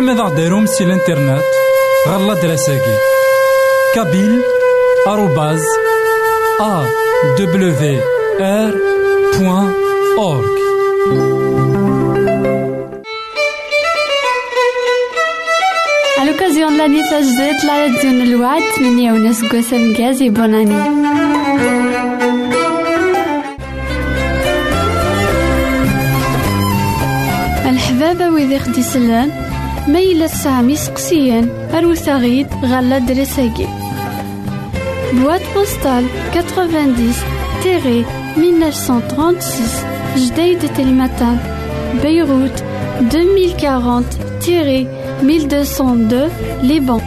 زمرا ماذا غديرهم سي الانترنت غالا دراساكي كابيل آروباز أ دبليو آر بوان أورك À l'occasion de l'année تجديد la radio الوعد 8 ونص قسم جازي بوناني الحبابة ويدي خدي سلان ميلة سامي سقسيان أروثا غيد غالا دريساكي Boîte postale 90 1936 Jdeï de Télématin Beyrouth 2040 1202 Liban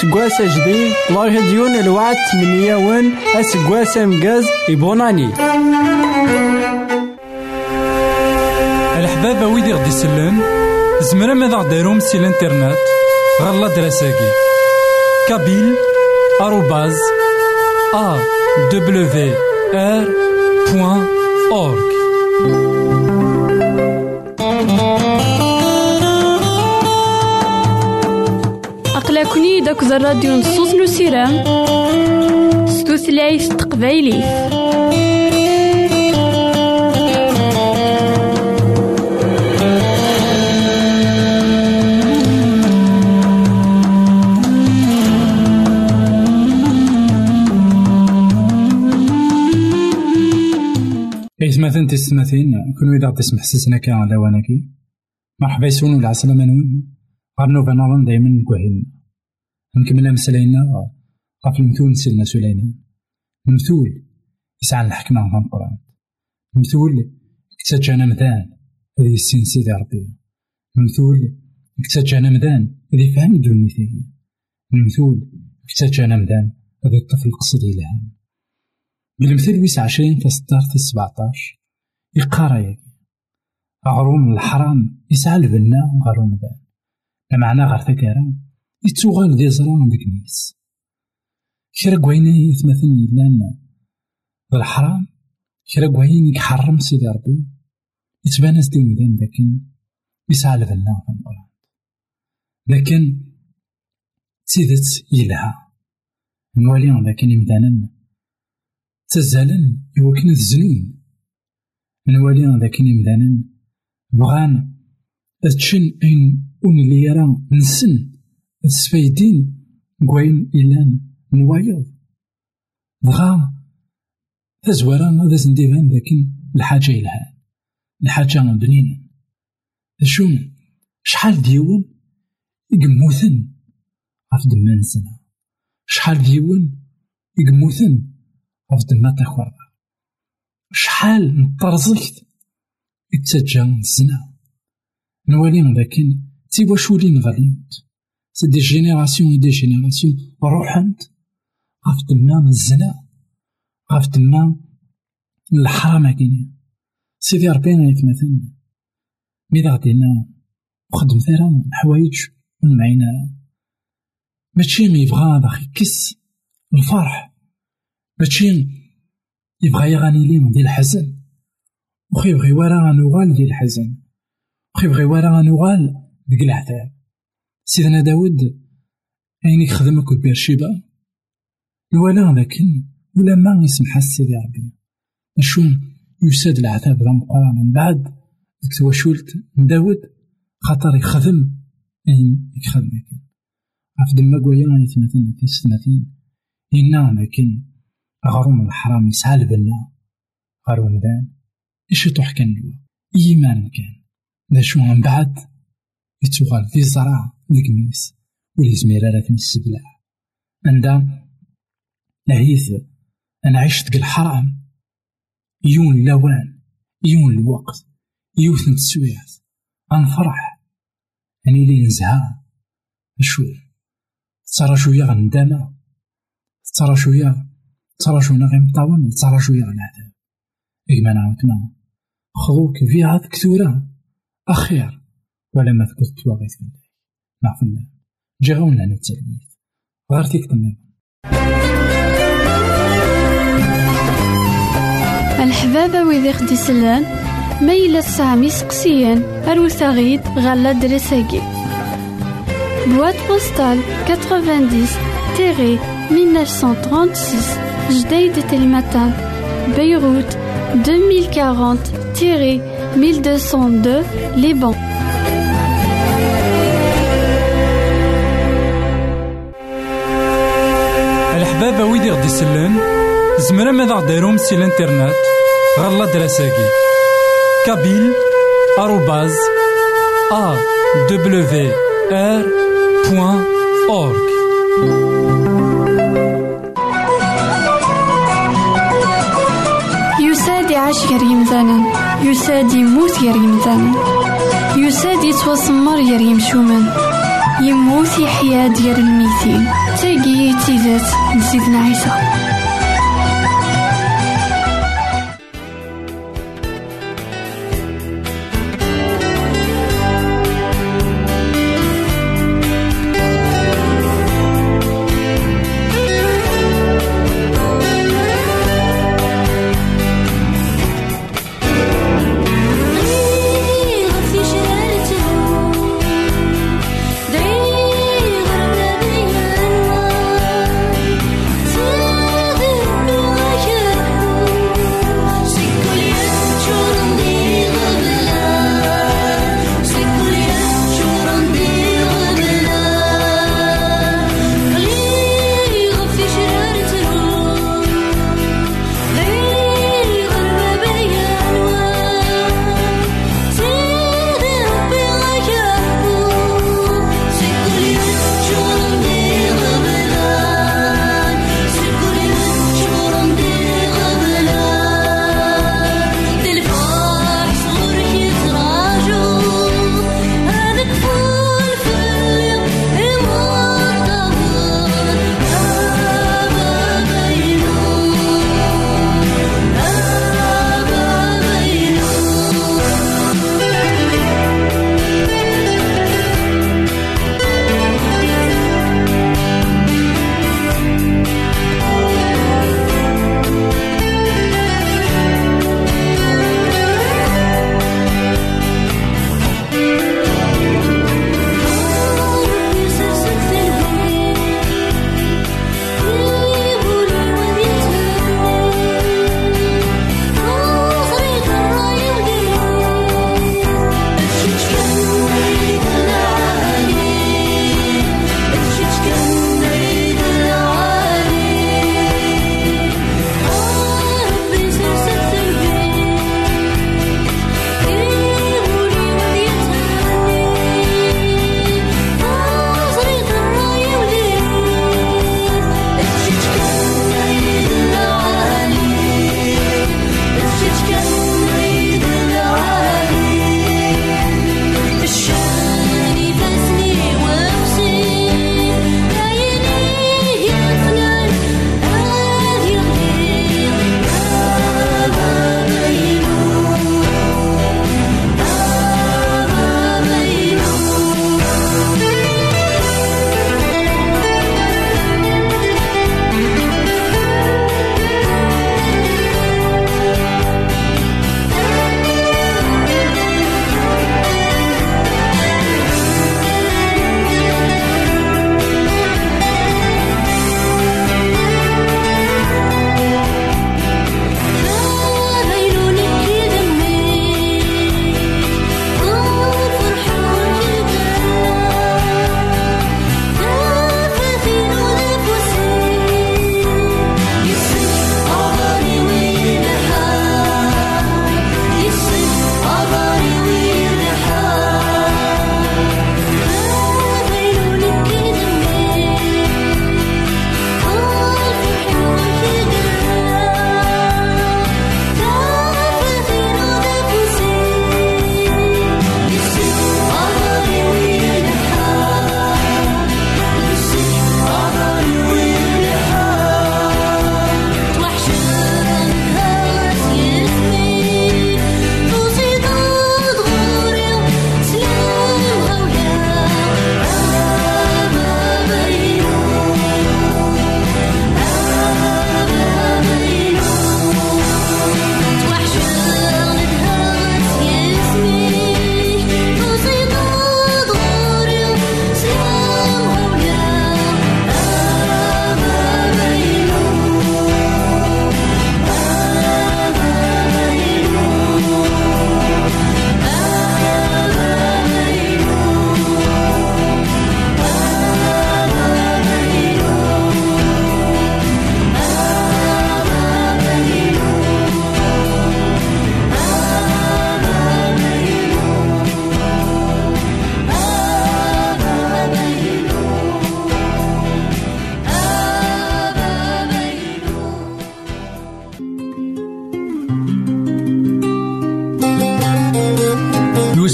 سكواس جديد لا ديون الوعد تمنياون اسكواس امكاز يبوناني. الحبابة ويدي غدي يسلم زمرا ماذا غديرهم سي الإنترنت غالا دراساكي. كابيل آروباز داك الراديو نصوص نسيرام ستوثلايف تقبايلي. إيثماثن تيستماثين كون غدي تسمح سسنا كا على واناكي. مرحبا يسون ولا عسلامة نون. غار نوفا نظن دايما نكوهين نكمل مسلاينا غاف المثول سيدنا سليمان. المثول يسعى الحكمة في القرآن. المثول كتاجانا مذان هذه السين سيدي ربي المثول كتاجانا مذان هذه فهم دوني ثاني المثول كتاجانا مذان هذا الطفل قصد إلهام بالمثل ويس عشرين تصدر في السبعتاش يقارا غروم الحرام يسعى البنا غروم ذا. معنى غير ثكارا يتوغال دي زران ديك ميس كرا كوين يتمثل يلان الحرام كرا كوين يحرم سيدي ربي. يتبان دي مدان لكن يسعى البنا في القرآن لكن تيدت يلها نوالي لكن يمدانا تزالن يوكن الزنون نوالي ذاك يمدانا بغان تشن اين اون يرى نسن. السفايدين كوين إلان نوايض. بغا تزوارا هذا سنديفان لكن الحاجة إلها الحاجة بنينة. شو شحال ديون يقموثن؟ غف دمان سنة شحال ديون يقموثن؟ غف دما تاخورا شحال نطرزكت يتسجى الزنا نوالي لكن تي واشولين غالينت سي دي جينيراسيون دي جينيراسيون روحنت غاف تما الزنا غاف تما الحرام كاين سيدي ربينا يتمثل ميدا غدينا وخدم ثرا الحوايج ونمعينا. ماشي مي يبغى باغي يكس الفرح. ماشي يبغى يغني لي ديال الحزن. وخي بغي ورا غنوغال ديال الحزن. وخي بغي ورا غنوغال ديك العذاب. سيدنا داود أين يخدم أكد بيرشيبا الولا لكن ولا ما يسمح سيدي ربي. أشو يساد العذاب ذا مقران من بعد تواشولت داود خاطر يخدم. أين يخدم لكن. عف دما قويا يتمثل في سنتين إنا لكن غروم الحرام يسعى البنا غروم دان إيش يطوح كان لوا؟ إيمان كان. ذا شو من بعد يتوغال في زرع ديك ميس ولي زمير راه السبلع عندها نهيث أنا عشت الحرام يون اللوان يون الوقت يوث نتسويات أنفرح أني لي نزها شو ترى شوية غندامة ترى شوية ترى شوية غير مطاون ترى شوية غنعذاب إيما نعاود ما. خذوك فيها كثورة أخير. ولا ما تقول تواغيث بالله. مع فلان جا غاون لنا التلميذ غير تيك الحبابة ويدي خدي سلان ميلا سامي سقسيان أروسا غيد غالا دريساكي بواد بوستال 90 تيري 1936 جديد تلمتان بيروت 2040 تيري 1202 لبنان الحبابة ويدي غدي يسلم زمرا ماذا غديرهم سي الانترنت غالا دراساكي. كابيل آروباز أ دبليو آر بوان أورك يساد يعيش غير يمثالا يساد يموت غير يمثالا يساد يتوسمر غير يمشومان يموت يحيى ديال الميتين تيجي تيزات نسيتنا عيسى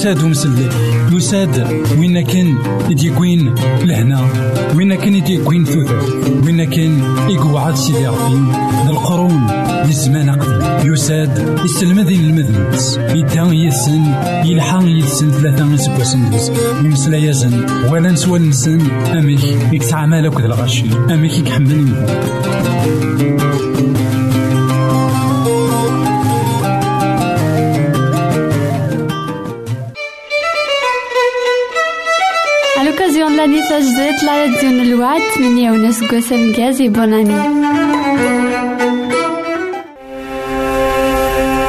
يساد مسلي يساد وين كان يديكوين لهنا؟ وين كان يديكوين ثوثر وين كان يقعد سيدي ربي؟ القرون للزمان قبل. يساد يسلم ذي المذنبس يدا يسن يلحق يسن ثلاثة دوز يمسلا يزن ولا نسوى نسن. يكسع مالك ذا الغشي أميك يكحمل لاني تجديد لا راديو الوعد من يونس قسم جازي بوناني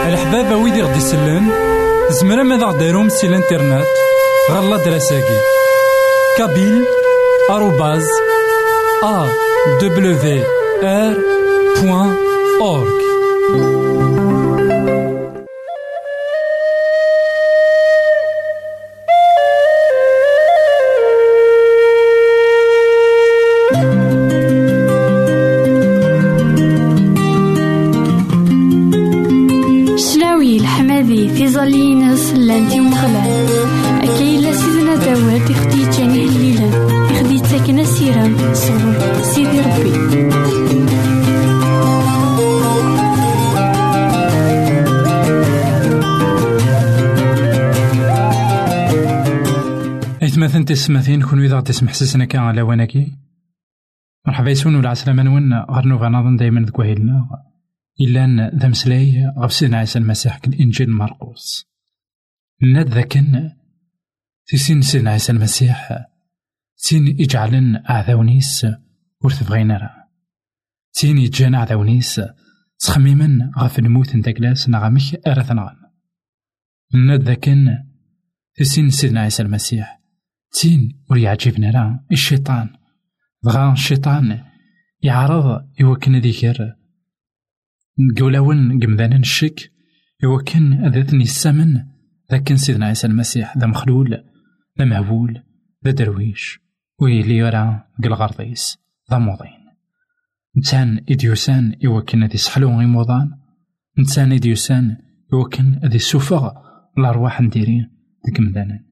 الحبابة ويدي غدي يسلن زمرا ماذا غديرهم سي الإنترنت غالا دراساكي. كابيل آروباز أ دبليو آر بوان أورك تسمثين كون إذا تسمح سسنا كان على وناكي مرحبا يسون ولا عسلامة نون غير نوفا نظن دايما ذك وهيلنا. إلا ذا مسلاي غف سيدنا عيسى المسيح الإنجيل مرقوس ناد ذاكن تيسين سيدنا عيسى المسيح تين يجعلن أعذاونيس ور تبغينا راه تين يجانا أعذاونيس تخميما غف الموت نتاكلاس نغامك أرث نغم ناد ذاكن تيسين سيدنا عيسى المسيح تين ور راه الشيطان. بغا الشيطان يعرض يوكن ذيكر قولاون قمذانا الشك يوكن ذاتني السمن. لكن سيدنا عيسى المسيح ذا مخلول ذا مهبول ذا درويش. ويلي يرى قلغرضيس ذا موضين. نتان إديوسان يوكن ذي سحلو غيموضان نتان إديوسان يوكن ذي سوفغ الأرواح نديرين. ذيك مذانا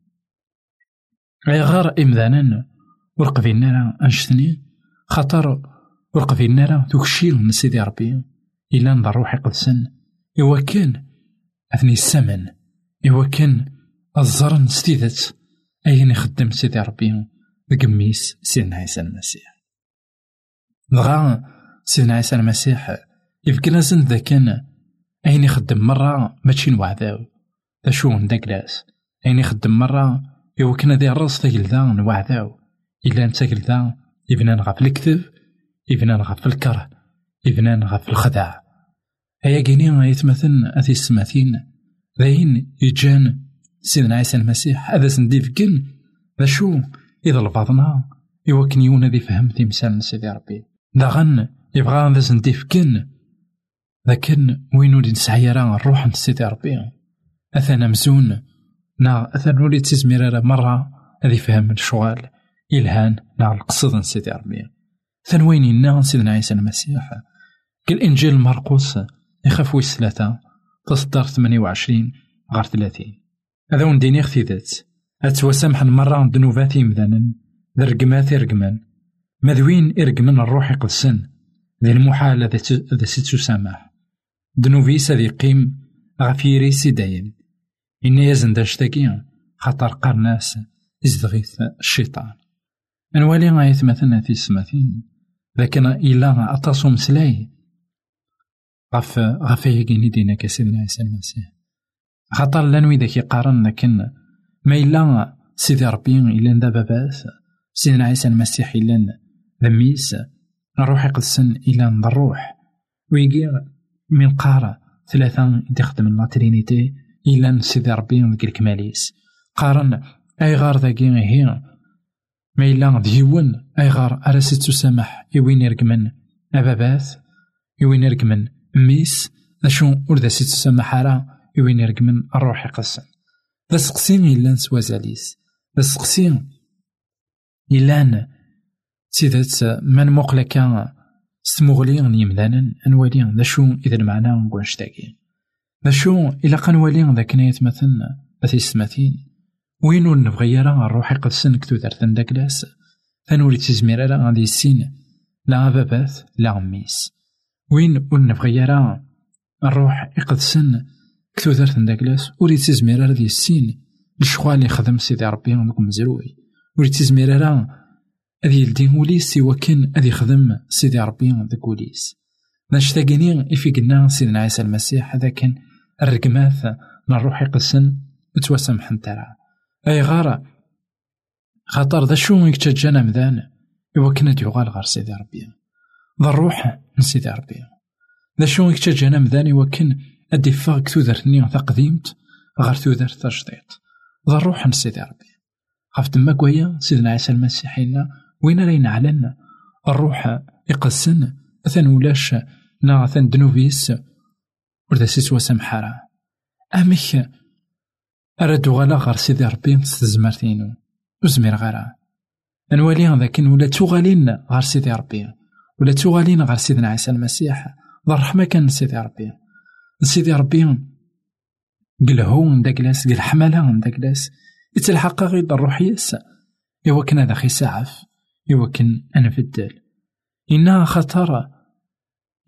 غيغار إمذانا ورقفينا راه أنشتني خاطر ورقفينا راه توكشيل من سيدي ربي. إلا نضر روحي قدسن إوا كان أثني السمن إوا كان الزرن ستيدت أين يخدم سيدي ربي ذك ميس سيدنا عيسى المسيح. دغا سيدنا عيسى المسيح يفكر زن ذا كان أين يخدم مرة ماشي نوعداو ذا شو نداكلاس أين يخدم مرة إوا كان ذي الراس تاكلدا نوعداو إلا نتاكلدا يبنان غف الكذب يبنان غف الكرة يبنان غف الخداع. هيا كيني يتمثل أثي السماثين ذاين يجان سيدنا عيسى المسيح هذا سنديف كن ذا شو إذا لبعضنا إوا كن يونا ذي فهم تمثال سيدي ربي. داغن يبغى ذا سنديف كن لكن وين نسعي الروح سيدي ربي. أثنا مزون نا أثر وليد تزمير مرة هذي فهم الشغال. إلهان نا القصد سيدي ربي. ثانوين إنا سيدنا عيسى المسيح كالإنجيل مرقوس يخاف ويس ثلاثة تصدر ثمانية وعشرين غير ثلاثين. هذا ونديني اختيدات أتوسامح مرة ذنوباتي مذانا ذا رقماتي رقمان مذوين إرقمن الروح يقدسن ذي المحال ذا ستو سامح. ذنوبيس ذي قيم غفيري سيداين إنا يزن داشتاكي خاطر قرناس إزدغيث الشيطان. نوالي غاية مثلا في السماثين لكن إلا أطاسو مسلاي غف غف يقيني دينا كسيدنا عيسى المسيح خاطر لأن ويداك يقارن لكن ما إلا سيدي ربي إلا ذا باباس سيدنا عيسى المسيح إلا ذميس. نروح يقدسن إلا الروح. ويجي من قارة ثلاثة تخدم لا ترينيتي إلا سيدي ربي ذيك الكماليس قارن أي غار ذاكي هي؟ ما إلا ديون أي غار أراسي تسامح يوين يرقمن. أبابات يوين يرقمن. ميس أشو ور ذا تسامح راه يوين يرقمن. الروح يقسم. ذا سقسين إلا سوازاليس ذا سقسين إلا سيدات من مقلا كان ستمغلي يمدانا أنوالي ذا إذا المعنى نقول شتاكي ذا شو إلا قنوالي ذاك نايت مثلا أثي السماثين وين ور نبغي راه نروح يقدسن كتو دارتن داكلاس ثان ور يتزمير راه غادي يسين لا بابات لا غميس وين ور نبغي راه نروح يقدسن كتو دارتن داكلاس ور يتزمير راه السين الشغال اللي خدم سيدي ربي دوك مزروي ور يتزمير راه أذي يلدي وليس سوا كان أذي يخدم سيدي ربي داك وليس باش تاقيني إفي قلنا سيدنا عيسى المسيح هذا كان الرقماث من الروح يقسن متوسمح ترى أي غارة خاطر ذا شو يكتجانا مذان؟ إوا كنا يغال غار سيدي ربي. ذا الروح من سيدي ربي. ذا شو يكتجانا مذان؟ إوا كان أدي فاق تودرتني قديمت غار تودرت تجديد ذا الروح من سيدي ربي. غاف تما كويا سيدنا عيسى المسيح وين راين علن الروح يقسن أثن ولاش نا أثن دنوفيس وردا سيسوا سمحارا أمك أرادو غالا غار سيدي ربي تستزمرتينو وزمير غارا نوالي ذاك ولا توغالين غار سيدي ربي. ولا توغالين غار سيدنا عيسى المسيح. ذا الرحمة كان سيدي ربي. سيدي ربي قلهو داكلاس قل حمالة داكلاس يتلحق غير الروح يس إوا كان هذا خي سعف إوا كان أنا في الدال. إنها خطر.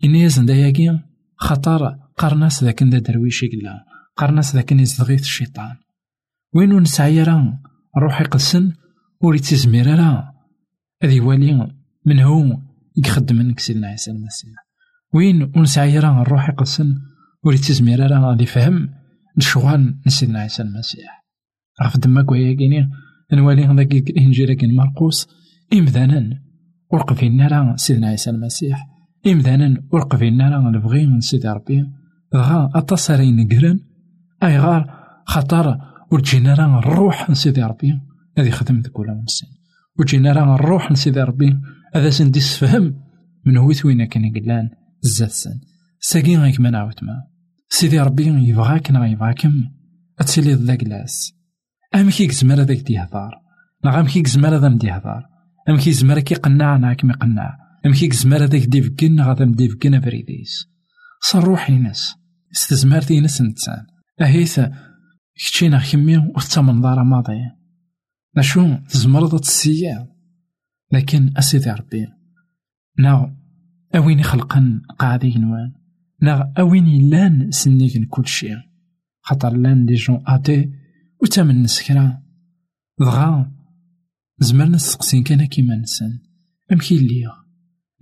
إن يزن داياكي خطر. قرناس ذاك دا درويش يقلا قرناس ذاك يزدغيث الشيطان. وين نسعي راه الروح يقسن ولي تزمير راه هذي والي من هو يخدم منك سيدنا عيسى المسيح. وين ونسعي راه الروح يقسن ولي تزمير راه غادي فهم الشغال سيدنا عيسى المسيح. غاف دما كويا كيني نوالي هذاك الانجيل كاين مرقوس. إمذانا ورقفينا راه سيدنا عيسى المسيح. إمذانا ورقفينا راه نبغي من سيدي ربي. غا اتصارين قرن. أي غار خطر ورجينا راه الروح من سيدي ربي. هذي خدم ذاك ولا ونسين وجينا راه الروح من سيدي ربي. هذا سندي فهم من هو وين كان قلان زاد سن. ساقين غيك ما نعاود ما. سيدي ربي يبغاك نا يبغاكم. اتسيلي ذا كلاس أمك يزمر هذاك ديهضار نا أمك يزمر هذا مديهضار أمك يزمر كي قناع نا كي مقنع أمك يزمر هذاك ديفكن غادا مديفكن أفريديس صار روحي ناس. استزمارتي ناس نتسان أهيث كتشينا خمي وثمن دار ماضي. نشو تزمرض تسيا لكن أسيدي ربي نا أوين خلقن قاعدي نوان. نا أوين لأن سنيكن كل شيء خاطر لأن دي جون أتي وتامن نسكرا. دغا زمرنا نسقسين كان كيما نسن. أمكي ليا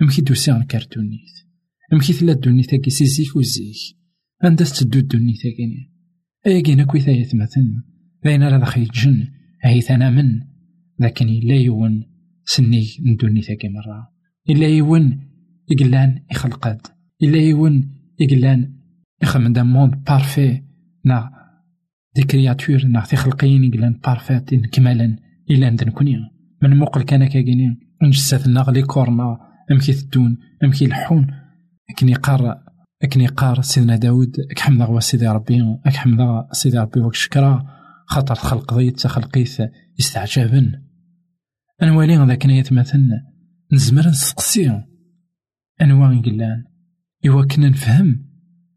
أمكي دوسي عن كارتونيت أمكي تلا دونيت كي سيزيك وزيك. عندها تدو الدونيت كيني أيا كينا كويتا يثمثن. باين راه دخل جن. هاي ثنا من. لكن إلا يون سني ندوني ثاكي مرة. إلا يون يقلان يخلقد إلا يون يقلان يخمم دا موند بارفي. نا دي كرياتور نا تخلقين يقلان بارفيت كمالا إلا ندنكوني من موقل كان كاكيني نجساتنا غلي كورنا. أمكي تدون. أمكي الحون أكني قار أكني قار سيدنا داود أك حمد غوا سيدي ربي أك حمد سيدي ربي وك شكرا خاطر خلق ضيت تخلقيت يستعجبن. أنا والي ذاك يتمثل نزمر نسقسي. أنواع قلان إوا كنا نفهم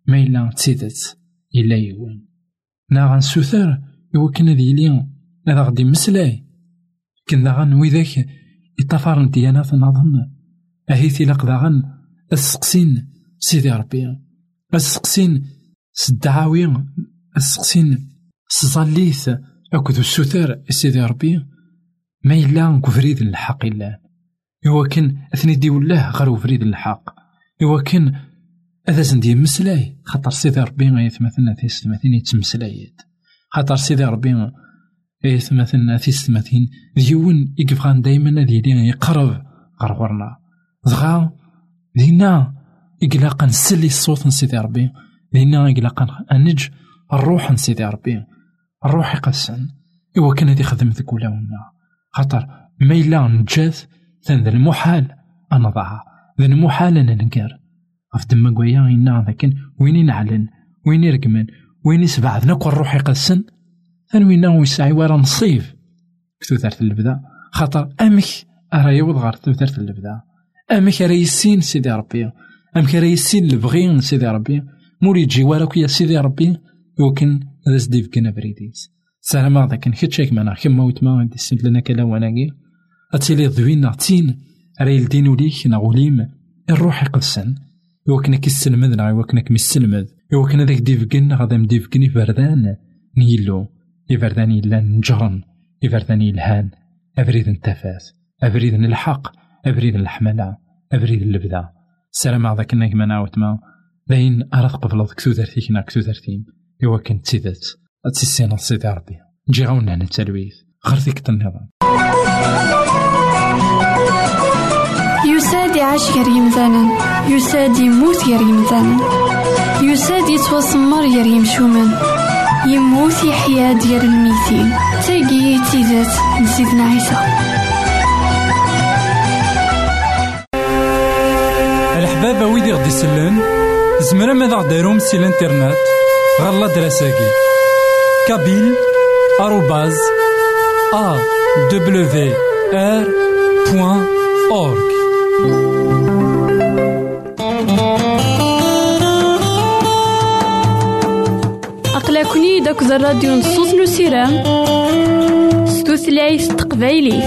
ما إلا تسيدت إلا يوان. نا غنسوثر إوا كنا ديلي هذا غدي مسلاي. كنا غن ويذاك يطفر ديانات نظن. أهيثي لقدا غن السقسين سيدي ربي السقسين سدعاوي السقسين سزاليث أكد السوثر سيدي ربي ما إلا كفريد الحق إلا إوا كان أثني دي الله غير فريد الحق إوا كان هذا زندي مسلاي خاطر سيدي ربي يتمثلنا في ستماثين يتمسلايات خاطر سيدي ربي يتمثلنا في ستماثين ديون يقفغان دايما ذي يقرب غرغرنا دغا دينا إقلاقا نسلي الصوت نسيدي ربي دينا إقلاقا أنج الروح نسيدي ربي. الروح يقسن إوا كان هادي خدم ولا؟ ونا خاطر ما إلا نجاث ثان ذا المحال أنا ضاع ذا المحال أنا نقار غف دما قويا إنا ذاكن. وين نعلن؟ وين يرقمن وين يسبعد نكو الروح يقسن ثان وين ويسعي ورا نصيف. كتو ثارت البدا خاطر أمك أرا يوض غار ثارت البدا أمك راه يسين سيدي ربي. أمك راه يسين البغي سيدي ربي مولي تجي وراك يا سيدي ربي يمكن هذا سديف كنا بريديس سلام كان كتشيك معنا كما ويتما غادي سنت لنا كلا وناكي أتيلي ضوينا تين راي الدين وليك نغوليم الروح يقدسن يوكنا كيسلمدنا يوكنا كميسلمد يوكنا ذاك ديفكن غادا مديفكن يفردان نيلو يفردان يلان نجرن يفردان يلهان أبريد التفات أبريد الحق أبريد الحملة أبريد اللبدا سلام هذاك النجم ناوتما باين أراد قبل كتودرتيك نا كتودرتيم إوا كنت تيدات أتسيسينا سيدي ربي. نجي غاونا هنا التلويث. غير ديك النظام. يساد يعيش غير يمثالا يساد يموت غير يمثالا يساد يتوسمر غير يمشومان يموت يحيا ديال الميتين تاقي تيزات نسيتنا عيسى. الحبابة ويدي غدي يسلن زمرا ماذا غديرهم سي الانترنت غالا دراساكي كابيل آروباز أ دبليو آر بوان أورك أقلكني داك الراديو نصوص نسيرام ستوثلايف تقبايلي